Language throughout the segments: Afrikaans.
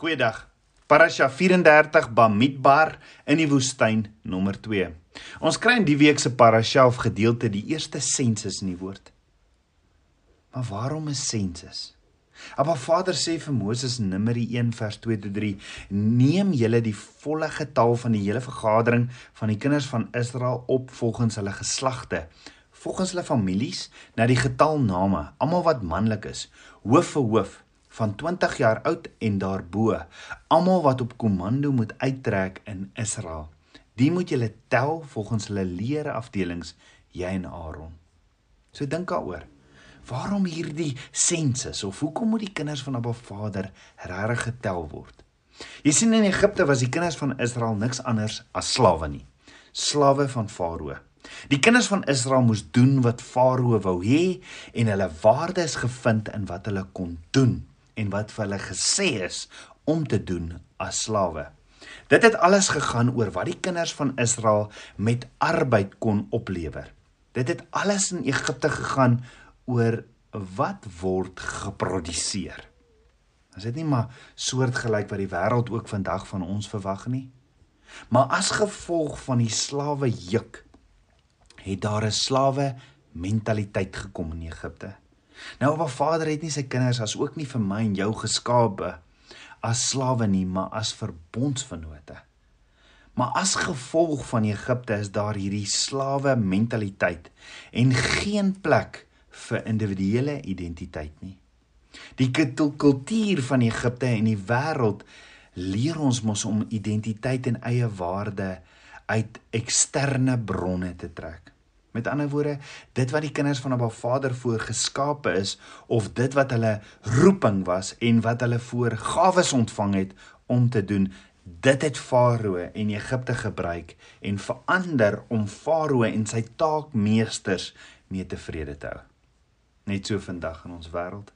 Goeiedag. Parasha 34 Bamidbar in die woestyn nommer 2. Ons kry in die week se parasha of gedeelte die eerste sensus in die woord. Maar waarom 'n sensus? Abba Vader sê vir Moses in Numeri 1 vers 2 tot 3: "Neem julle die volle getal van die hele vergadering van die kinders van Israel op volgens hulle geslagte, volgens hulle families, na die getal name, almal wat manlik is, hoof vir hoof." Van 20 jaar oud en daarbo, almal wat op komando moet uittrek in Israel. Die moet jy tel volgens hulle leere afdelings, jy en Aaron. So dink daaroor. Waarom hierdie sensus of hoekom moet die kinders van Abba Vader regtig getel word? Jy sien in Egipte was die kinders van Israel niks anders as slawe nie. Slawe van Farao. Die kinders van Israel moes doen wat Farao wou hê en hulle waarde is gevind in wat hulle kon doen en wat vir hulle gesê is om te doen as slawe. Dit het alles gegaan oor wat die kinders van Israel met arbeid kon oplewer. Dit het alles in Egipte gegaan oor wat word geproduseer. Is dit nie maar soortgelyk wat die wêreld ook vandag van ons verwag nie? Maar as gevolg van die slawe juk het daar 'n slawe mentaliteit gekom in Egipte. Nou wat Vader het nie sy kinders as ook nie vir my en jou geskape as slawe nie, maar as verbondsvennote. Maar as gevolg van Egipte is daar hierdie slawe mentaliteit en geen plek vir individuele identiteit nie. Die kultuur van Egipte en die wêreld leer ons mos om identiteit en eie waarde uit eksterne bronne te trek. Met ander woorde, dit wat die kinders van Abba Vader voorgeskape is of dit wat hulle roeping was en wat hulle voor gawes ontvang het om te doen, dit het Farao en Egipte gebruik en verander om Farao en sy taakmeesters mee tevrede te hou. Net so vandag in ons wêreld.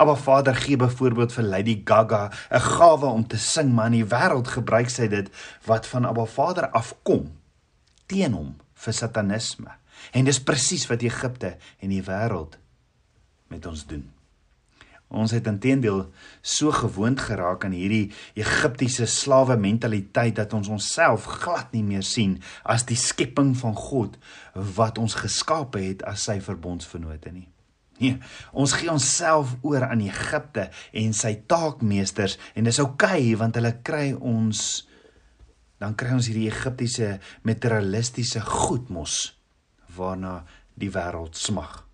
Abba Vader gee byvoorbeeld vir Lady Gaga 'n gawe om te sing, maar in die wêreld gebruik sy dit wat van Abba Vader afkom teen hom vir satanisme. En dis presies wat Egipte en die wêreld met ons doen. Ons het intedeel so gewoond geraak aan hierdie Egiptiese slawe mentaliteit dat ons onsself glad nie meer sien as die skepping van God wat ons geskape het as sy verbondsvennote nie. Nee, ons gee onsself oor aan Egipte en sy taakmeesters en dis oukei okay, want hulle kry ons dan kry ons hierdie Egiptiese materialistiese goed mos waarna die wêreld smag.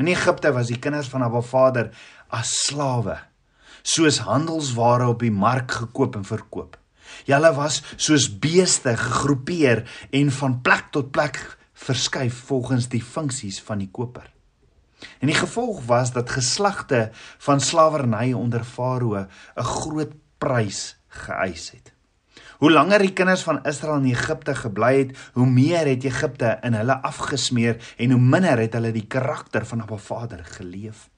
In Egipte was die kinders van Abba Vader as slawe, soos handelsware op die mark gekoop en verkoop. Hulle was soos beeste gegroepeer en van plek tot plek verskuif volgens die funksies van die koper. En die gevolg was dat geslagte van slawerny onder Farao 'n groot prys geëis het. Hoe langer die kinders van Israel in Egipte gebly het, hoe meer het Egipte in hulle afgesmeer en hoe minder het hulle die karakter van 'n Vader geleef.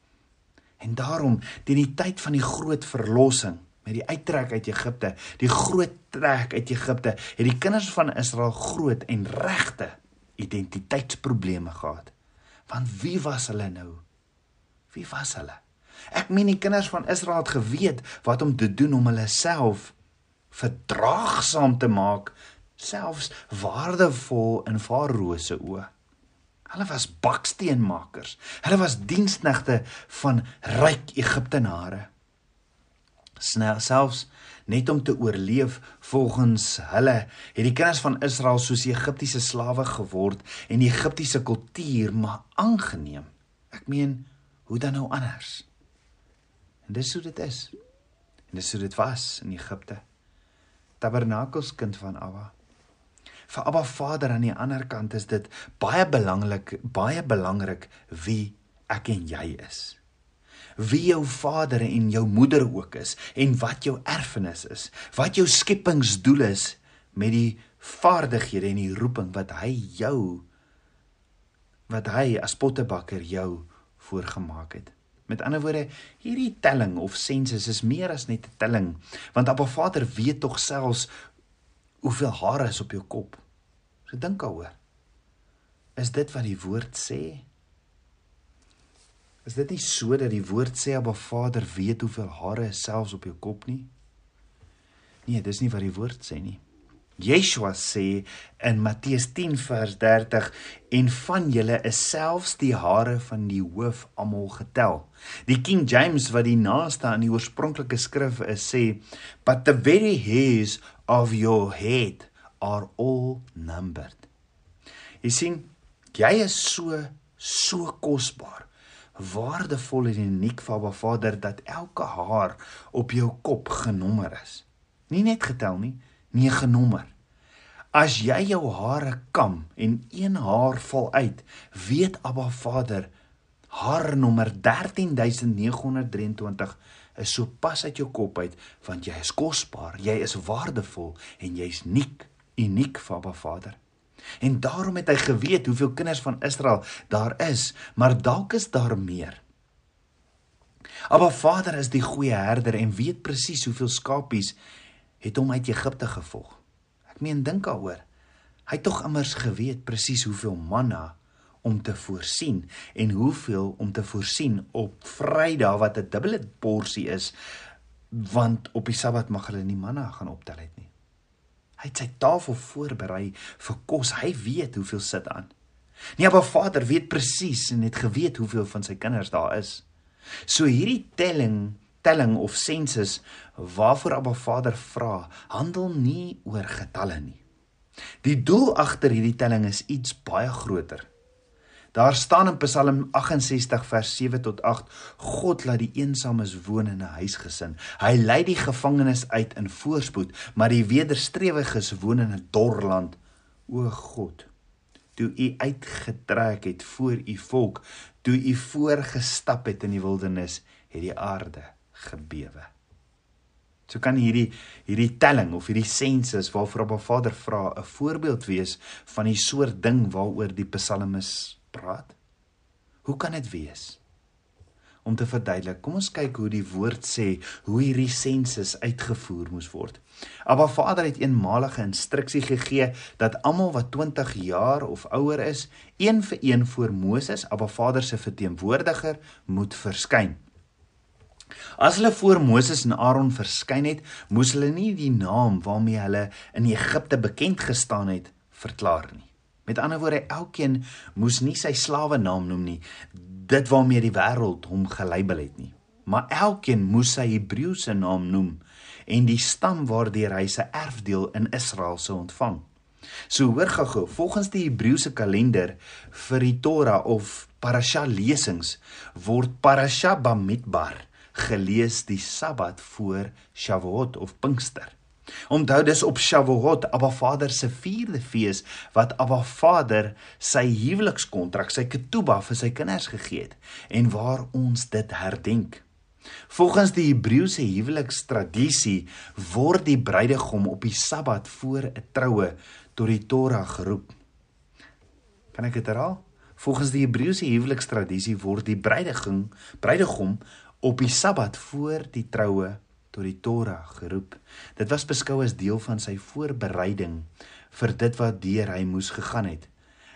En daarom, teen die tyd van die groot verlossing, met die uittrek uit Egipte, die groot trek uit Egipte, het die kinders van Israel groot en regte identiteitsprobleme gehad. Want wie was hulle nou? Wie was hulle? Ek meen die kinders van Israel het geweet wat om te doen om hulle self verdraagsaam te maak, selfs waardevol in Farao se oë. Hulle was baksteenmakers. Hulle was diensknegte van ryk Egiptenare. Snel selfs net om te oorleef volgens hulle het die kinders van Israel soos Egiptiese slawe geword en die Egiptiese kultuur maar aangeneem. Ek meen, hoe dan nou anders? En dis hoe dit is. En dis hoe dit was in Egipte tabernakelskind van Abba. Vir Abba Vader aan die ander kant is dit baie belangrik, baie belangrik wie ek en jy is. Wie jou vader en jou moeder ook is en wat jou erfenis is, wat jou skepingsdoel is met die vaardighede en die roeping wat hy jou wat hy as pottebakker jou voorgemaak het. Met ander woorde, hierdie telling of sensus is meer as net 'n telling, want Abba Vader weet tog selfs hoeveel hare is op jou kop. So dink daaroor. Is dit wat die woord sê? Is dit nie so dat die woord sê Abba Vader weet hoeveel hare is selfs op jou kop nie? Nee, dis nie wat die woord sê nie. Yeshua sê in Matteus 10 vers 30 en van julle is selfs die hare van die hoof almal getel. Die King James wat die naaste aan die oorspronklike skrif is sê but the very hairs of your head are all numbered. Jy sien, jy is so so kosbaar, waardevol en uniek vir Abba Vader dat elke haar op jou kop genommer is. Nie net getel nie, nie genommer. As jy jou hare kam en een haar val uit, weet Abba Vader haar nommer 13923 is so pas uit jou kop uit want jy is kosbaar, jy is waardevol en jy's uniek, uniek vir Abba Vader. En daarom het hy geweet hoeveel kinders van Israel daar is, maar dalk is daar meer. Abba Vader is die goeie herder en weet presies hoeveel skapies het hom uit Egipte gevolg. Ek meen dink daaroor. Hy het tog immers geweet presies hoeveel manna om te voorsien en hoeveel om te voorsien op Vrydag wat 'n dubbele porsie is want op die Sabbat mag hulle nie manna gaan optel het nie. Hy het sy tafel voorberei vir kos. Hy weet hoeveel sit aan. Nie maar Vader weet presies en het geweet hoeveel van sy kinders daar is. So hierdie telling telling of sensus waarvoor Abba Vader vra, handel nie oor getalle nie. Die doel agter hierdie telling is iets baie groter. Daar staan in Psalm 68 vers 7 tot 8: God laat die eensames woon in 'n huisgesin. Hy lei die gevangenes uit in voorspoed, maar die wederstrewiges woon in 'n dor land. O God, toe U uitgetrek het voor U volk, toe U voorgestap het in die wildernis, het die aarde gebewe. So kan hierdie hierdie telling of hierdie sensus waarvoor Abba Vader vra 'n voorbeeld wees van die soort ding waaroor die psalmis praat. Hoe kan dit wees? Om te verduidelik, kom ons kyk hoe die woord sê hoe hierdie sensus uitgevoer moes word. Abba Vader het eenmalige instruksie gegee dat almal wat 20 jaar of ouer is, een vir een voor Moses, Abba Vader se verteenwoordiger, moet verskyn. As hulle voor Moses en Aaron verskyn het, moes hulle nie die naam waarmee hulle in Egipte bekend gestaan het verklaar nie. Met ander woorde, elkeen moes nie sy slawe naam noem nie, dit waarmee die wêreld hom gelabel het nie, maar elkeen moes sy Hebreëse naam noem en die stam waardeur hy sy erfdeel in Israel sou ontvang. So hoor gou-gou, volgens die Hebreëse kalender vir die Torah of parasha lesings word parasha Bamidbar gelees die Sabbat voor Shavuot of Pinkster. Onthou dis op Shavuot, Abba Vader se vierde fees wat Abba Vader sy huwelikskontrak, sy ketubah vir sy kinders gegee het en waar ons dit herdenk. Volgens die Hebreëse huwelikstradisie word die bruidegom op die Sabbat voor 'n troue tot die Torah geroep. Kan ek dit herhaal? Volgens die Hebreëse huwelikstradisie word die bruidegom bruidegom op die Sabbat voor die troue tot die Torah geroep. Dit was beskou as deel van sy voorbereiding vir dit wat deur hy moes gegaan het.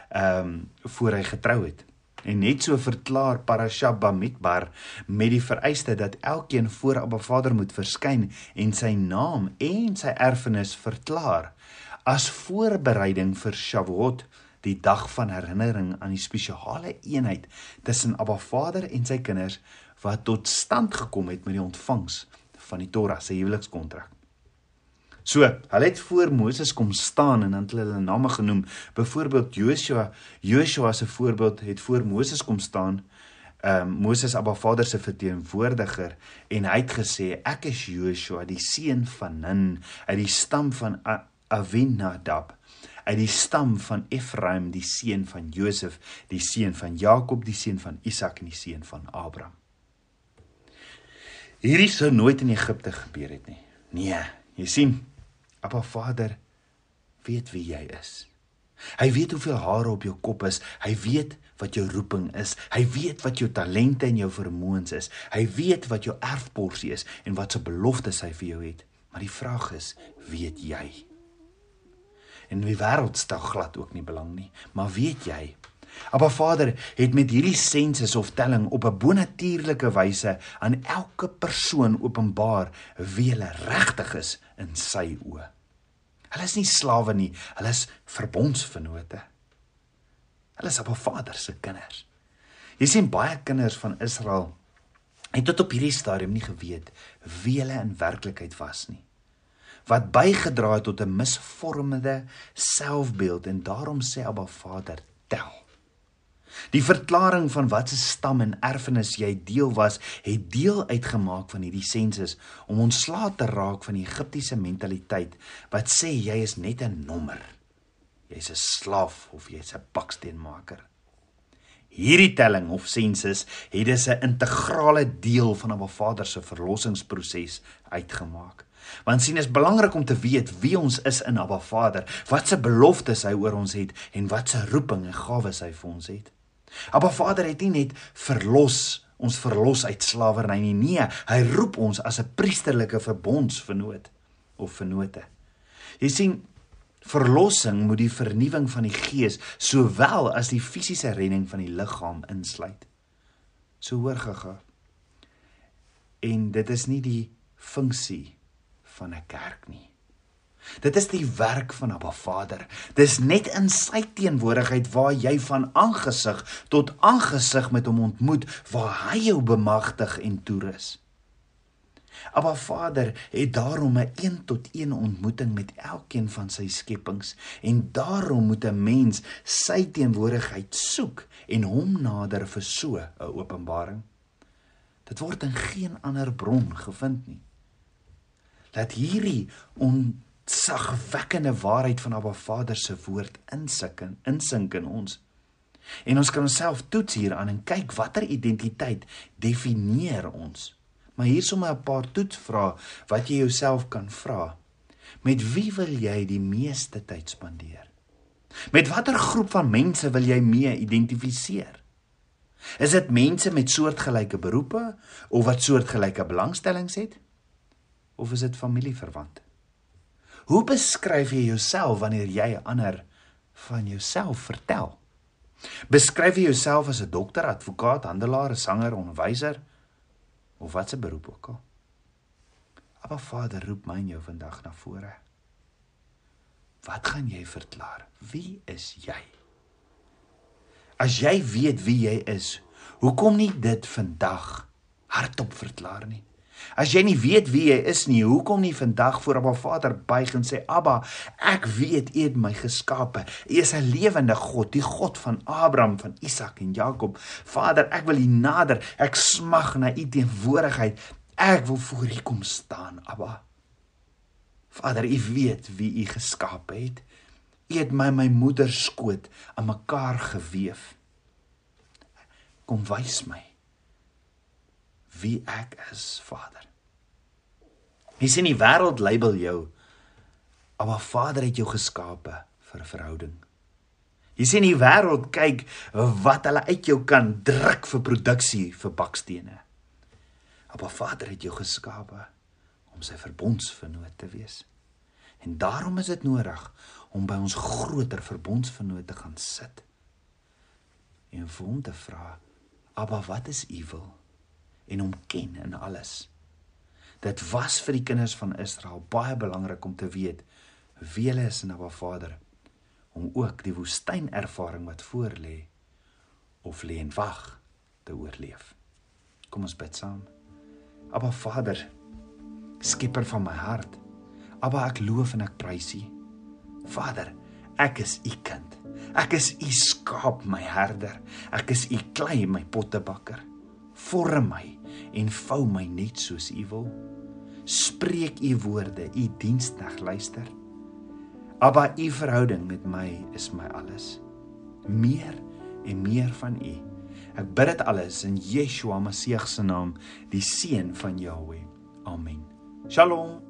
Ehm um, voor hy getrou het. En net so verklaar Parasha Bamidbar met die vereiste dat elkeen voor Abba Vader moet verskyn en sy naam en sy erfenis verklaar as voorbereiding vir Shavuot, die dag van herinnering aan die spesiale eenheid tussen Abba Vader en sy kinders wat tot stand gekom het met die ontvangs van die Torah se huwelikskontrak. So, hulle het voor Moses kom staan en dan het hulle hulle name genoem. Byvoorbeeld Joshua, Joshua se voorbeeld het voor Moses kom staan. Ehm um, Moses Abba Vader se verteenwoordiger en hy het gesê ek is Joshua die seun van Nun uit die stam van Avinadab uit die stam van Efraim die seun van Josef die seun van Jakob die seun van Isak en die seun van Abraham Hierdie sou nooit in Egipte gebeur het nie. Nee, jy sien, Appa Vader weet wie jy is. Hy weet hoeveel hare op jou kop is. Hy weet wat jou roeping is. Hy weet wat jou talente en jou vermoëns is. Hy weet wat jou erfporsie is en wat se beloftes hy vir jou het. Maar die vraag is, weet jy? En die wêreld stel glad ook nie belang nie, maar weet jy Maar Vader het met hierdie sensus of telling op 'n bonatuurlike wyse aan elke persoon openbaar wie hulle regtig is in sy oë. Hulle is nie slawe nie, hulle is verbondsvennote. Hulle is op 'n Vader se kinders. Jy sien baie kinders van Israel het tot op hierdie stadium nie geweet wie hulle in werklikheid was nie wat bygedra het tot 'n misvormde selfbeeld en daarom sê Abba Vader tel Die verklaring van wat se stam en erfenis jy deel was, het deel uitgemaak van hierdie sensus om ontslae te raak van die Egiptiese mentaliteit wat sê jy is net 'n nommer. Jy's 'n slaaf of jy's 'n baksteenmaker. Hierdie telling of sensus het dus 'n integrale deel van 'n Vader se verlossingsproses uitgemaak. Want sien is belangrik om te weet wie ons is in Abba Vader, wat se beloftes hy oor ons het en wat se roeping en gawes hy vir ons het. Abba Vader het nie net verlos ons verlos uit slawerny nie. Nee, hy roep ons as 'n priesterlike verbondsvernoot of vernote. Jy sien verlossing moet die vernuwing van die gees sowel as die fisiese redding van die liggaam insluit. So hoor gaga. En dit is nie die funksie van 'n kerk nie. Dit is die werk van Abba Vader. Dis net in sy teenwoordigheid waar jy van aangesig tot aangesig met hom ontmoet waar hy jou bemagtig en toerus. Abba Vader het daarom 'n een tot een ontmoeting met elkeen van sy skepings en daarom moet 'n mens sy teenwoordigheid soek en hom nader vir so 'n openbaring. Dit word in geen ander bron gevind nie. Dat hierdie on sagwekkende waarheid van Abba Vader se woord insink in insink in ons. En ons kan onsself toets hieraan en kyk watter identiteit definieer ons. Maar hier sommer 'n paar toetsvrae wat jy jouself kan vra. Met wie wil jy die meeste tyd spandeer? Met watter groep van mense wil jy mee identifiseer? Is dit mense met soortgelyke beroepe of wat soortgelyke belangstellings het? Of is dit familieverwante? Hoe beskryf jy jouself wanneer jy ander van jouself vertel? Beskryf jy jouself as 'n dokter, advokaat, handelaar, sanger, onderwyser of wat se beroep ook al? Maar Vader roep my en jou vandag na vore. Wat gaan jy verklaar? Wie is jy? As jy weet wie jy is, hoekom nie dit vandag hardop verklaar nie? As jy nie weet wie jy is nie, hoekom nie vandag voor Abba Vader buig en sê Abba, ek weet U het my geskape. U is 'n lewende God, die God van Abraham, van Isak en Jakob. Vader, ek wil U nader. Ek smag na U teenwoordigheid. Ek wil voor U kom staan, Abba. Vader, U weet wie U geskape het. U het my my moeder skoot aan mekaar gewewe. Kom wys my wie ek is, Vader. Jy sien die wêreld label jou. Maar Vader het jou geskape vir 'n verhouding. Jy sien die wêreld kyk wat hulle uit jou kan druk vir produksie vir bakstene. Maar Vader het jou geskape om sy verbondsvernoot te wees. En daarom is dit nodig om by ons groter verbondsvernoot te gaan sit. En vir hom te vra: "Abba, wat is u wil?" En hom ken in alles. Dit was vir die kinders van Israel baie belangrik om te weet wie hulle is in Abba Vader om ook die woestynervaring wat voor lê of lê en wag te oorleef. Kom ons bid saam. Abba Vader, skieper van my hart. Abba ek loof en ek prys U. Vader, ek is U kind. Ek is U skaap, my herder. Ek is U klei, my pottebakker. Vorm my en vou my net soos U wil. Spreek U woorde, U diensknegt luister. Abba, U verhouding met my is my alles. Meer en meer van U. Ek bid dit alles in Yeshua Messie se naam, die seun van Jahweh. Amen. Shalom.